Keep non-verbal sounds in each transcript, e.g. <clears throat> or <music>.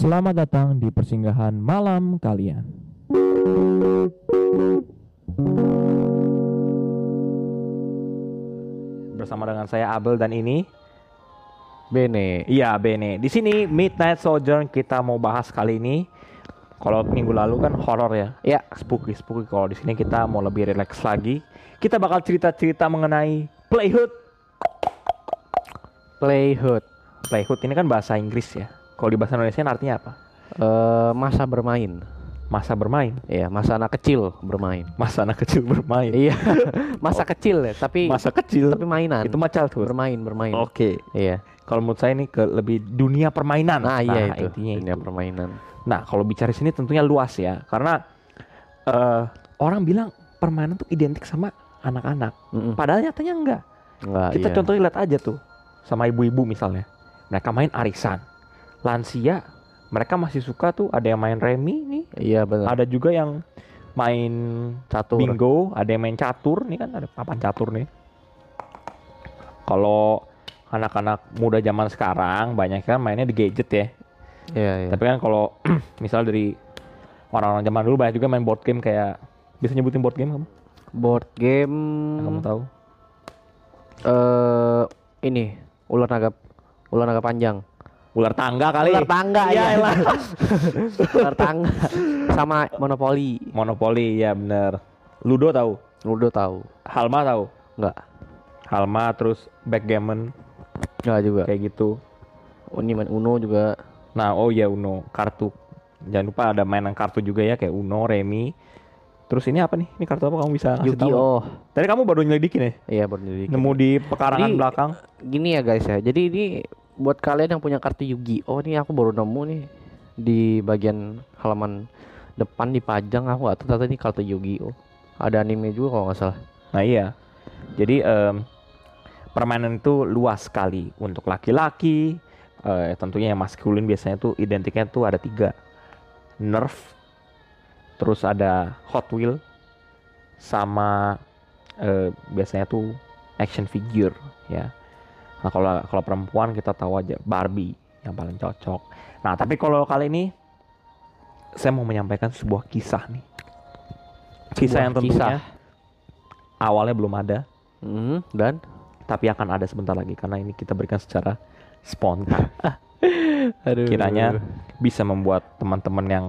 Selamat datang di persinggahan malam kalian. Bersama dengan saya Abel dan ini Bene. Iya Bene. Di sini Midnight Sojourn kita mau bahas kali ini. Kalau minggu lalu kan horor ya, Ya, spooky spooky. Kalau di sini kita mau lebih rileks lagi. Kita bakal cerita-cerita mengenai playhood. playhood. Playhood ini kan bahasa Inggris ya. Kalau di bahasa Indonesia artinya apa? Eh, masa bermain. Masa bermain, Iya, masa anak kecil bermain. masa anak kecil bermain. Iya, <laughs> masa kecil ya, tapi Masa kecil tapi mainan. itu mah childhood. bermain, bermain. Oke. Iya. Kalau menurut saya ini ke lebih dunia permainan. Nah, iya itu. intinya Dunia itu. permainan. Nah, kalau bicara sini tentunya luas ya, karena eh orang bilang permainan tuh identik sama anak-anak. Mm-mm. Padahal nyatanya enggak. Enggak, Kita iya. contohnya lihat aja tuh sama ibu-ibu misalnya. Mereka main arisan. Lansia, mereka masih suka tuh ada yang main remi nih, Iya benar. ada juga yang main Catur. bingo, ada yang main catur nih kan ada papan catur nih. Kalau anak-anak muda zaman sekarang banyak kan mainnya di gadget ya. Iya, iya. Tapi kan kalau <clears throat> misal dari orang-orang zaman dulu banyak juga main board game kayak bisa nyebutin board game kamu? Board game Yang kamu tahu? eh ini ular naga ular naga panjang. Ular tangga kali. Ular tangga Iya, ya. <laughs> ular tangga sama monopoli. Monopoli ya bener. Ludo tahu? Ludo tahu. Halma tahu? Enggak. Halma terus backgammon Enggak juga. kayak gitu. Oh, ini main Uno juga. Nah, oh ya Uno, kartu. Jangan lupa ada mainan kartu juga ya kayak Uno, Remi. Terus ini apa nih? Ini kartu apa kamu bisa kasih tahu? Yu-Gi-Oh. Tadi kamu baru nyelidikin ya? Iya, baru nyelidikin. Nemu di pekarangan Jadi- belakang. Gini ya guys ya. Jadi ini buat kalian yang punya kartu Yu-Gi-Oh nih aku baru nemu nih di bagian halaman depan dipajang aku tahu ternyata ini kartu Yu-Gi-Oh. Ada anime juga kalau nggak salah. Nah iya. Jadi em, permainan itu luas sekali untuk laki-laki. eh, tentunya yang maskulin biasanya tuh identiknya tuh ada tiga. Nerf, terus ada Hot Wheel, sama eh, biasanya tuh action figure ya. Nah kalau kalau perempuan kita tahu aja Barbie yang paling cocok. Nah tapi kalau kali ini saya mau menyampaikan sebuah kisah nih. Kisah Sebuah yang tentunya kisah. awalnya belum ada Mhm, dan tapi akan ada sebentar lagi karena ini kita berikan secara spontan. <laughs> aduh. Kiranya bisa membuat teman-teman yang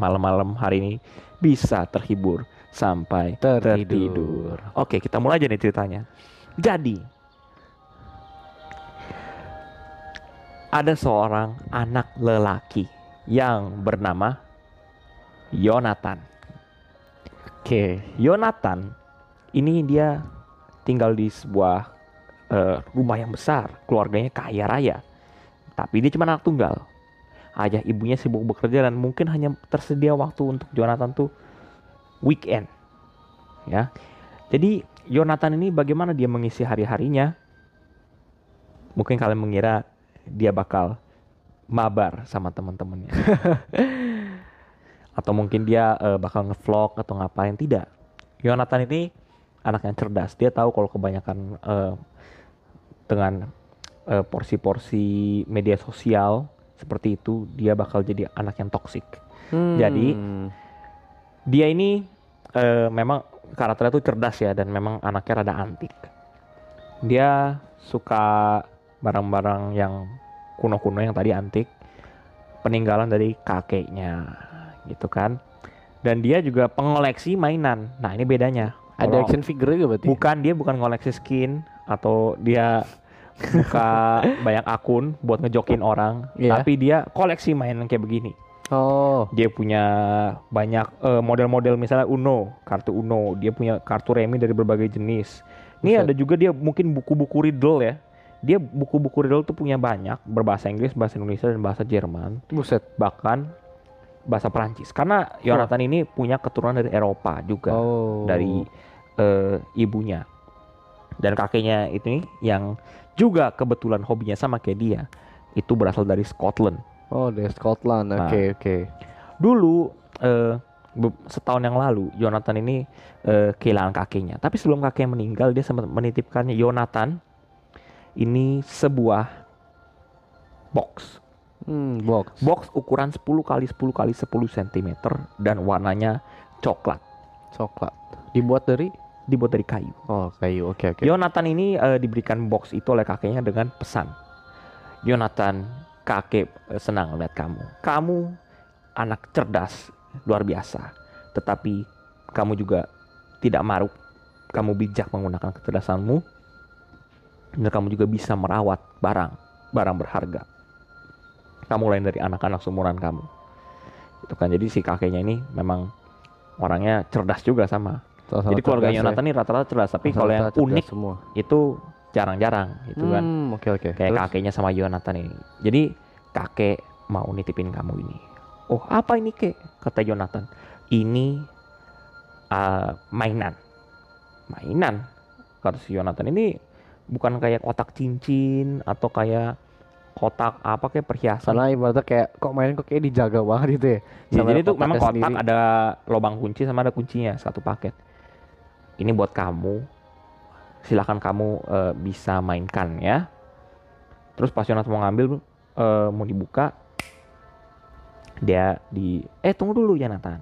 malam-malam hari ini bisa terhibur sampai tertidur. tertidur. Oke, kita mulai aja nih ceritanya. Jadi ada seorang anak lelaki yang bernama Yonatan. Oke, Yonatan ini dia tinggal di sebuah eh, rumah yang besar, keluarganya kaya raya. Tapi dia cuma anak tunggal. Ayah ibunya sibuk bekerja dan mungkin hanya tersedia waktu untuk Jonathan tuh weekend. Ya. Jadi Yonatan ini bagaimana dia mengisi hari-harinya? Mungkin kalian mengira dia bakal mabar sama teman-temannya. <laughs> atau mungkin dia eh, bakal ngevlog atau ngapain tidak. Yonatan ini anak yang cerdas. Dia tahu kalau kebanyakan eh, dengan eh, porsi-porsi media sosial seperti itu dia bakal jadi anak yang toksik. Hmm. Jadi, Dia ini eh, memang karakternya tuh cerdas ya dan memang anaknya rada antik. Dia suka barang-barang yang kuno-kuno yang tadi antik, peninggalan dari kakeknya gitu kan. Dan dia juga pengoleksi mainan. Nah, ini bedanya. ada Kalau- action figure juga berarti. Bukan dia bukan ngoleksi skin atau dia buka <laughs> banyak akun buat ngejokin orang, Iya. tapi dia koleksi mainan kayak begini. Oh, Dia punya banyak eh, model-model misalnya Uno, kartu Uno, dia punya kartu remi dari berbagai jenis. Ini ada juga dia mungkin buku-buku riddle ya. Dia buku-buku riddle tuh punya banyak berbahasa Inggris, bahasa Indonesia dan bahasa Jerman, buset. bahkan bahasa Perancis. Karena Yonatan ini punya keturunan dari Eropa juga Oh. dari eh, ibunya dan kakeknya itu nih yang juga kebetulan hobinya sama kayak dia itu berasal dari Scotland Oh, dari Scotland. Nah. Oke, oke. dulu be- setahun yang lalu Jonathan ini eh, kehilangan kakeknya tapi sebelum kakeknya meninggal dia sempat menitipkan Jonathan ini sebuah box Hmm, box. Box ukuran 10 kali 10 kali 10 cm dan warnanya coklat. Coklat. Dibuat dari Dibuat dari kayu. Oh, kayu. Oke, oke. Yonatan ini eh, diberikan box itu oleh kakeknya dengan pesan. Yonatan, kakek eh, senang lihat kamu. Kamu anak cerdas, luar biasa. Tetapi kamu juga tidak maruk. Kamu bijak menggunakan kecerdasanmu. Dan kamu juga bisa merawat barang, barang berharga. Kamu lain dari anak-anak seumuran kamu. Itu kan jadi si kakeknya ini memang orangnya cerdas juga sama. Sama-sama Jadi keluarga cerdas ya. Yonatan ini rata-rata cerdas, tapi kalau yang unik semua. itu jarang-jarang gitu kan. Hmm, oke oke. Kayak Terus? kakeknya sama Yonatan ini. Jadi kakek mau nitipin kamu ini. Oh apa ini kek? Kata Yonatan. Ini uh, mainan. Mainan. Kata si Yonatan ini bukan kayak kotak cincin atau kayak kotak apa kayak perhiasan. Karena ibaratnya kayak kok main kok kayak dijaga banget gitu ya. Ya, jadi itu memang kotak sendiri. ada lubang kunci sama ada kuncinya satu paket. Ini buat kamu. Silakan kamu eh, bisa mainkan ya. Terus pas Yonatan mau ngambil eh, mau dibuka dia di eh tunggu dulu Yonatan.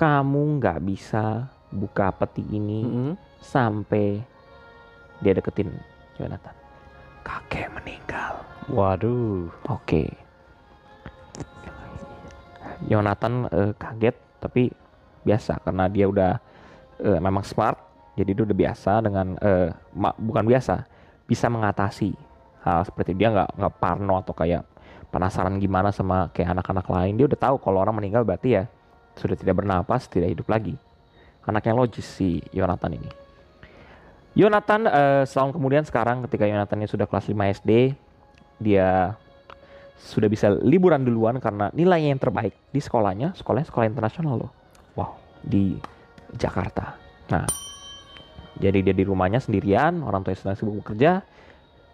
Kamu nggak bisa buka peti ini Mm-mm. sampai dia deketin Yonatan. Kakek meninggal. Waduh. Oke. Yonatan eh, kaget tapi biasa karena dia udah eh, memang smart jadi dia udah biasa dengan ma- bukan biasa bisa mengatasi hal seperti dia nggak nggak parno atau kayak penasaran gimana sama kayak anak-anak lain dia udah tahu kalau orang meninggal berarti ya sudah tidak bernapas tidak hidup lagi anak yang logis si Yonatan ini Yonatan eh, setahun kemudian sekarang ketika Yonatan ini sudah kelas 5 SD dia sudah bisa liburan duluan karena nilainya yang terbaik di sekolahnya, sekolahnya sekolah internasional loh. Wow, di Jakarta. Nah, jadi dia di rumahnya sendirian, orang tuanya sedang sibuk bekerja.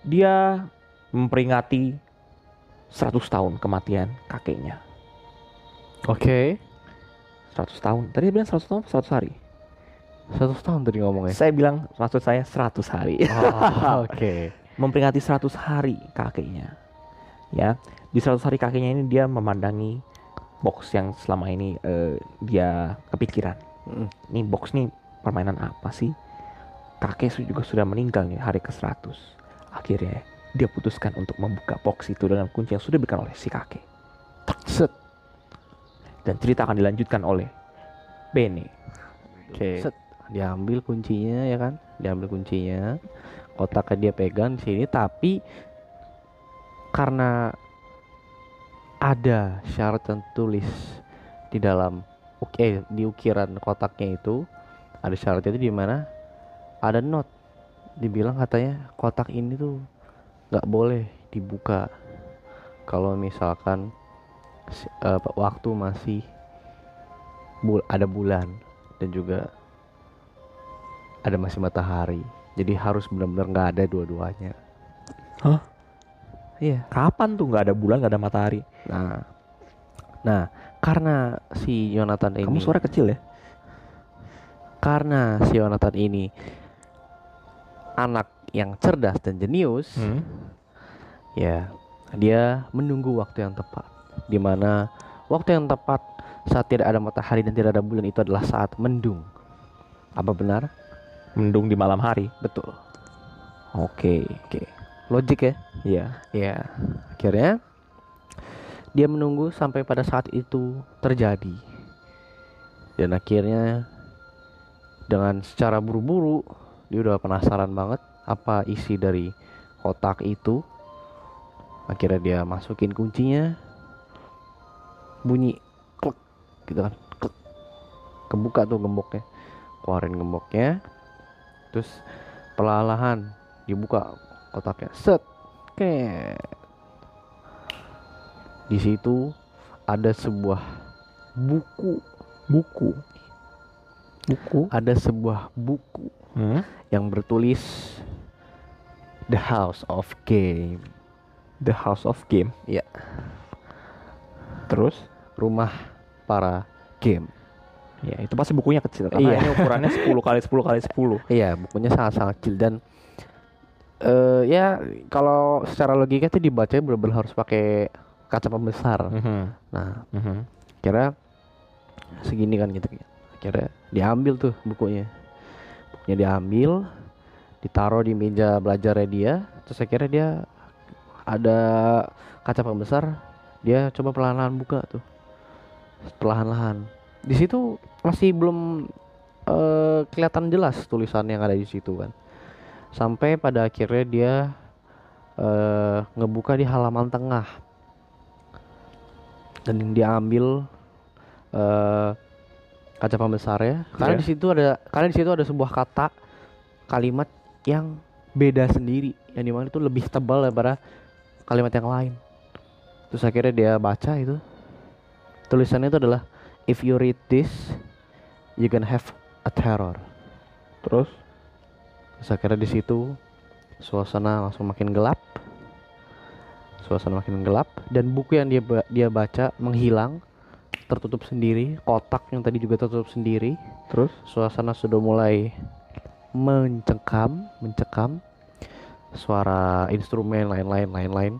Dia memperingati 100 tahun kematian kakeknya. Oke. 100 tahun. Tadi dia bilang 100 tahun, 100 hari. 100 tahun tadi ngomongnya. Saya bilang maksud saya 100 hari. Oh, <laughs> Oke. memperingati 100 hari kakeknya. Ya, di 100 hari kakeknya ini dia memandangi box yang selama ini eh, dia kepikiran. Mm. Ini box nih permainan apa sih? Kakek juga sudah meninggal nih hari ke-100. Akhirnya dia putuskan untuk membuka box itu dengan kunci yang sudah diberikan oleh si kakek. Set. Dan cerita akan dilanjutkan oleh Bene. Set. Diambil kuncinya ya kan? Diambil kuncinya. Kotaknya dia pegang di sini tapi karena ada syarat tertulis di dalam oke eh, di ukiran kotaknya itu ada syaratnya itu di mana ada note dibilang katanya kotak ini tuh nggak boleh dibuka kalau misalkan eh, waktu masih bul ada bulan dan juga ada masih matahari jadi harus benar-benar nggak ada dua-duanya Hah? iya Kapan tuh nggak ada bulan, nggak ada matahari? nah nah karena si Yonatan ini Kamu suara kecil ya? karena si Yonatan ini anak yang cerdas dan jenius Hmm. ya dia menunggu waktu yang tepat di mana waktu yang tepat saat tidak ada matahari dan tidak ada bulan itu adalah saat mendung apa benar Mendung di malam hari. betul. Oke. oke. Logik ya? Iya. ya akhirnya dia menunggu sampai pada saat itu terjadi. Dan akhirnya dengan secara buru-buru dia udah penasaran banget apa isi dari kotak itu. Akhirnya dia masukin kuncinya. Bunyi klek gitu kan klek. Kebuka tuh gemboknya. Keluarin gemboknya terus perlahan dibuka kotaknya set Ket. di situ ada sebuah buku Buku. Buku. ada sebuah buku Hmm. yang bertulis The House of Game The House of Game. Iya. Terus? rumah para game Ya itu pasti bukunya kecil karena Iya. ini ukurannya 10 kali 10 kali 10. iya bukunya sangat-sangat kecil dan eh ya kalau secara logika itu dibaca bener-bener harus pakai kaca pembesar. Mhm. Nah, Mhm. kira segini kan gitu akhirnya diambil tuh bukunya bukunya diambil ditaruh di meja belajarnya dia terus akhirnya dia ada kaca pembesar dia coba perlahan-lahan buka tuh perlahan-lahan di situ masih belum eh, kelihatan jelas tulisan yang ada di situ kan. Sampai pada akhirnya dia eh, ngebuka di halaman tengah. Dan diambil eh kaca pembesarnya. Karena Iya. di situ ada karena di situ ada sebuah kata kalimat yang beda sendiri. Yang di mana itu lebih tebal daripada kalimat yang lain. Terus akhirnya dia baca itu. Tulisannya itu adalah if you read this you can have a terror. Terus? Terus akhirnya di situ suasana langsung makin gelap. Suasana makin gelap. Dan buku yang dia dia baca menghilang tertutup sendiri. Kotak yang tadi juga tertutup sendiri. Terus? Suasana sudah mulai mencekam mencekam. Suara instrumen lain-lain lain-lain.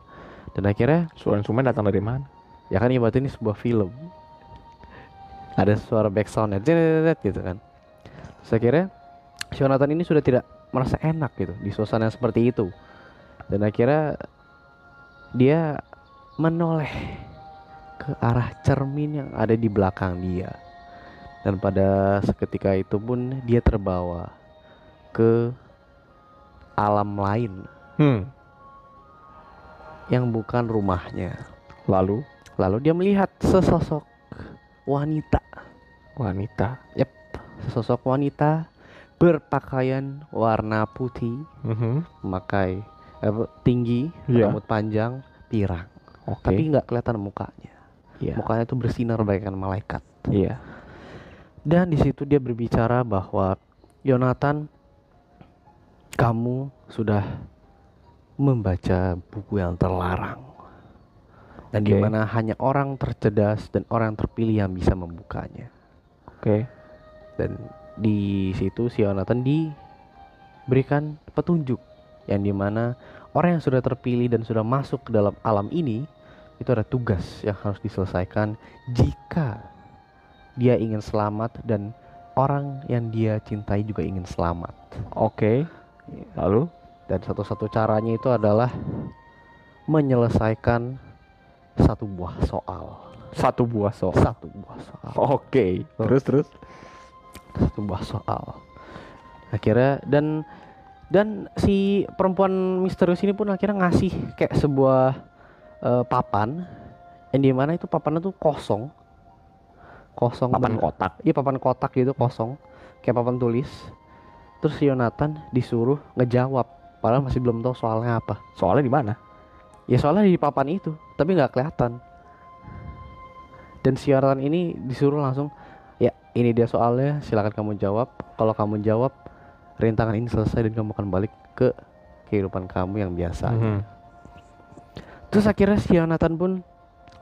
Dan akhirnya suara instrumen datang dari mana? ya kan ibaratnya ini sebuah film ada suara backsoundnya "Zet" gitu kan. Terus akhirnya si Jonathan ini sudah tidak merasa enak gitu di suasana yang seperti itu. Dan akhirnya dia menoleh ke arah cermin yang ada di belakang dia. Dan pada seketika itu pun dia terbawa ke alam lain. Hmm. yang bukan rumahnya. Lalu? Lalu dia melihat sesosok wanita wanita. Yep, sesosok wanita berpakaian warna putih, Mhm. memakai eh, tinggi, Iya. rambut panjang, pirang. Oke. Tapi nggak kelihatan mukanya. Iya. Mukanya tuh bersinar bagaikan malaikat. Iya. Dan di situ dia berbicara bahwa Yonatan, kamu sudah membaca buku yang terlarang. Dan Oke. di mana hanya orang tercerdas dan orang terpilih yang bisa membukanya. Oke. dan di situ si Yonatan diberikan petunjuk yang di mana orang yang sudah terpilih dan sudah masuk ke dalam alam ini itu ada tugas yang harus diselesaikan jika dia ingin selamat dan orang yang dia cintai juga ingin selamat Oke. Lalu dan satu-satu caranya itu adalah menyelesaikan satu buah soal satu buah soal. satu buah soal Oke. Terus terus. satu buah soal akhirnya dan dan si perempuan misterius ini pun akhirnya ngasih kayak sebuah eh, papan yang di mana itu papannya tuh kosong kosong Papan bener. kotak. iya papan kotak gitu kosong kayak papan tulis terus Yonatan disuruh ngejawab padahal masih belum tahu soalnya apa Soalnya di mana? ya soalnya di papan itu tapi nggak kelihatan dan si Yonatan ini disuruh langsung ya ini dia soalnya silakan kamu jawab kalau kamu jawab rintangan ini selesai dan kamu akan balik ke kehidupan kamu yang biasa Mhm. terus akhirnya si Yonatan pun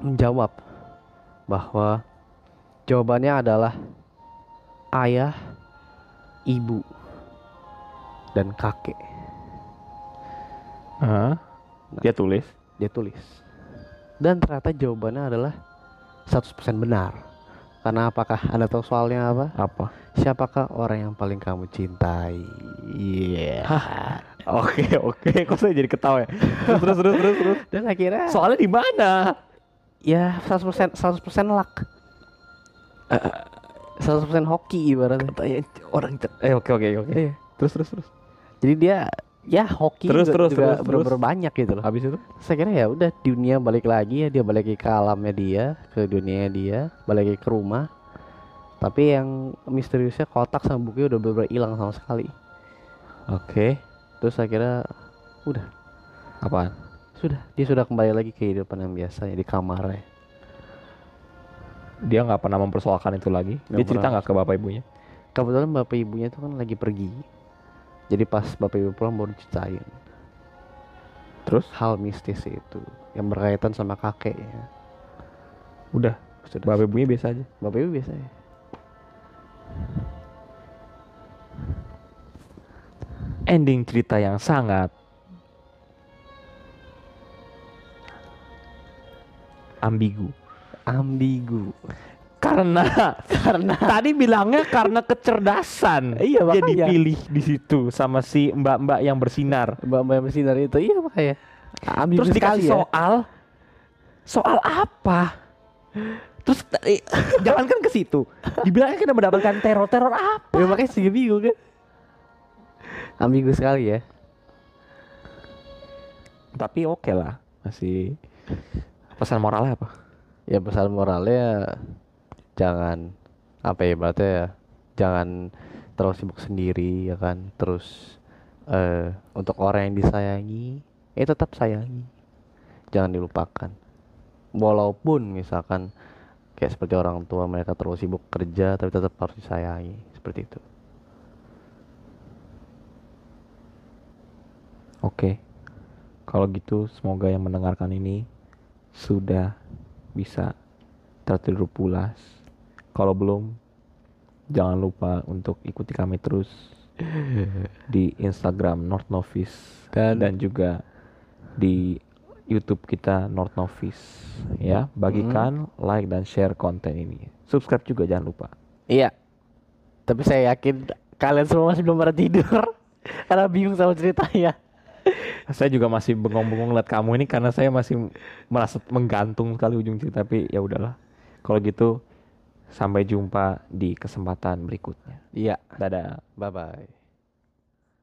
menjawab bahwa jawabannya adalah ayah ibu dan kakek Hah? Dia tulis. dia tulis dan ternyata jawabannya adalah 100% benar karena apakah anda tahu soalnya apa Apa? siapakah orang yang paling kamu cintai iya Oke oke. <laughs> Kok saya jadi ketawa ya? Terus terus terus terus. terus. <laughs> dan akhirnya Soalnya di mana? ya 100% 100% luck Eh, 100% hoki ibaratnya Katanya orang. Eh oke oke oke. Iya. Terus terus terus. jadi dia ya hoki Terus, juga, terus, juga terus, terus. bener-bener banyak gitu loh Habis itu? saya kira ya udah dunia balik lagi ya dia balik ke alamnya dia ke dunia dia balik ke rumah tapi yang misteriusnya kotak sama bukunya udah bener-bener hilang sama sekali Oke. terus akhirnya udah Apaan? sudah dia sudah kembali lagi ke kehidupan yang biasanya di kamarnya Dia nggak pernah mempersoalkan itu lagi. Nggak Dia cerita nggak ke bapak ibunya? kebetulan bapak ibunya tuh kan lagi pergi jadi pas bapak ibu pulang baru ceritain Terus? hal mistis itu yang berkaitan sama kakeknya Udah. sudah Bapak ibunya biasa aja. bapak ibu biasanya Ending cerita yang sangat ambigu. Ambigu. Karena <laughs> Karena tadi bilangnya karena kecerdasan. Iya, Jadi makanya. pilih di situ sama si mbak-mbak yang bersinar. Mbak-mbak yang bersinar itu iya makanya. Ambigu Terus sekali dikasih ya. soal. Soal apa? Terus eh, <laughs> jangankan ke situ. Dibilangnya kita mendapatkan teror-teror apa? Ya makanya sih bingung kan. Ambigu sekali ya. Tapi oke lah, masih pesan moralnya apa? Ya pesan moralnya jangan apa ya berarti ya jangan terlalu sibuk sendiri ya kan. Terus eh untuk orang yang disayangi, ya tetap sayangi. Jangan dilupakan. Walaupun misalkan kayak seperti orang tua mereka terlalu sibuk kerja tapi tetap harus disayangi seperti itu. Oke. Kalau gitu semoga yang mendengarkan ini sudah bisa tertidur pulas. Kalau belum jangan lupa untuk ikuti kami terus <laughs> di Instagram North Novice Dan- dan, juga di YouTube kita North Novice ya. Bagikan, like dan share konten ini. Subscribe juga jangan lupa. Iya. Tapi saya yakin kalian semua masih belum pada tidur <laughs> karena bingung sama ceritanya. Saya juga masih bengong-bengong lihat kamu ini karena saya masih merasa menggantung sekali ujung cerita tapi ya udahlah. Kalau gitu sampai jumpa di kesempatan berikutnya. Iya. Dadah. Bye bye.